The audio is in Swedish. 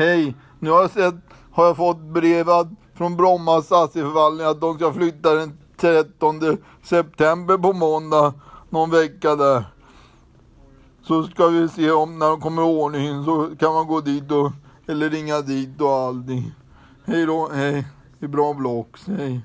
Hej, nu har jag, sett, har jag fått brev från Bromma stadsförvaltning att de ska flytta den 13 september på måndag, någon vecka där. Så ska vi se om när de kommer i ordning så kan man gå dit och, eller ringa dit och allting. Hej då, hej. Det är bra blocks, hej.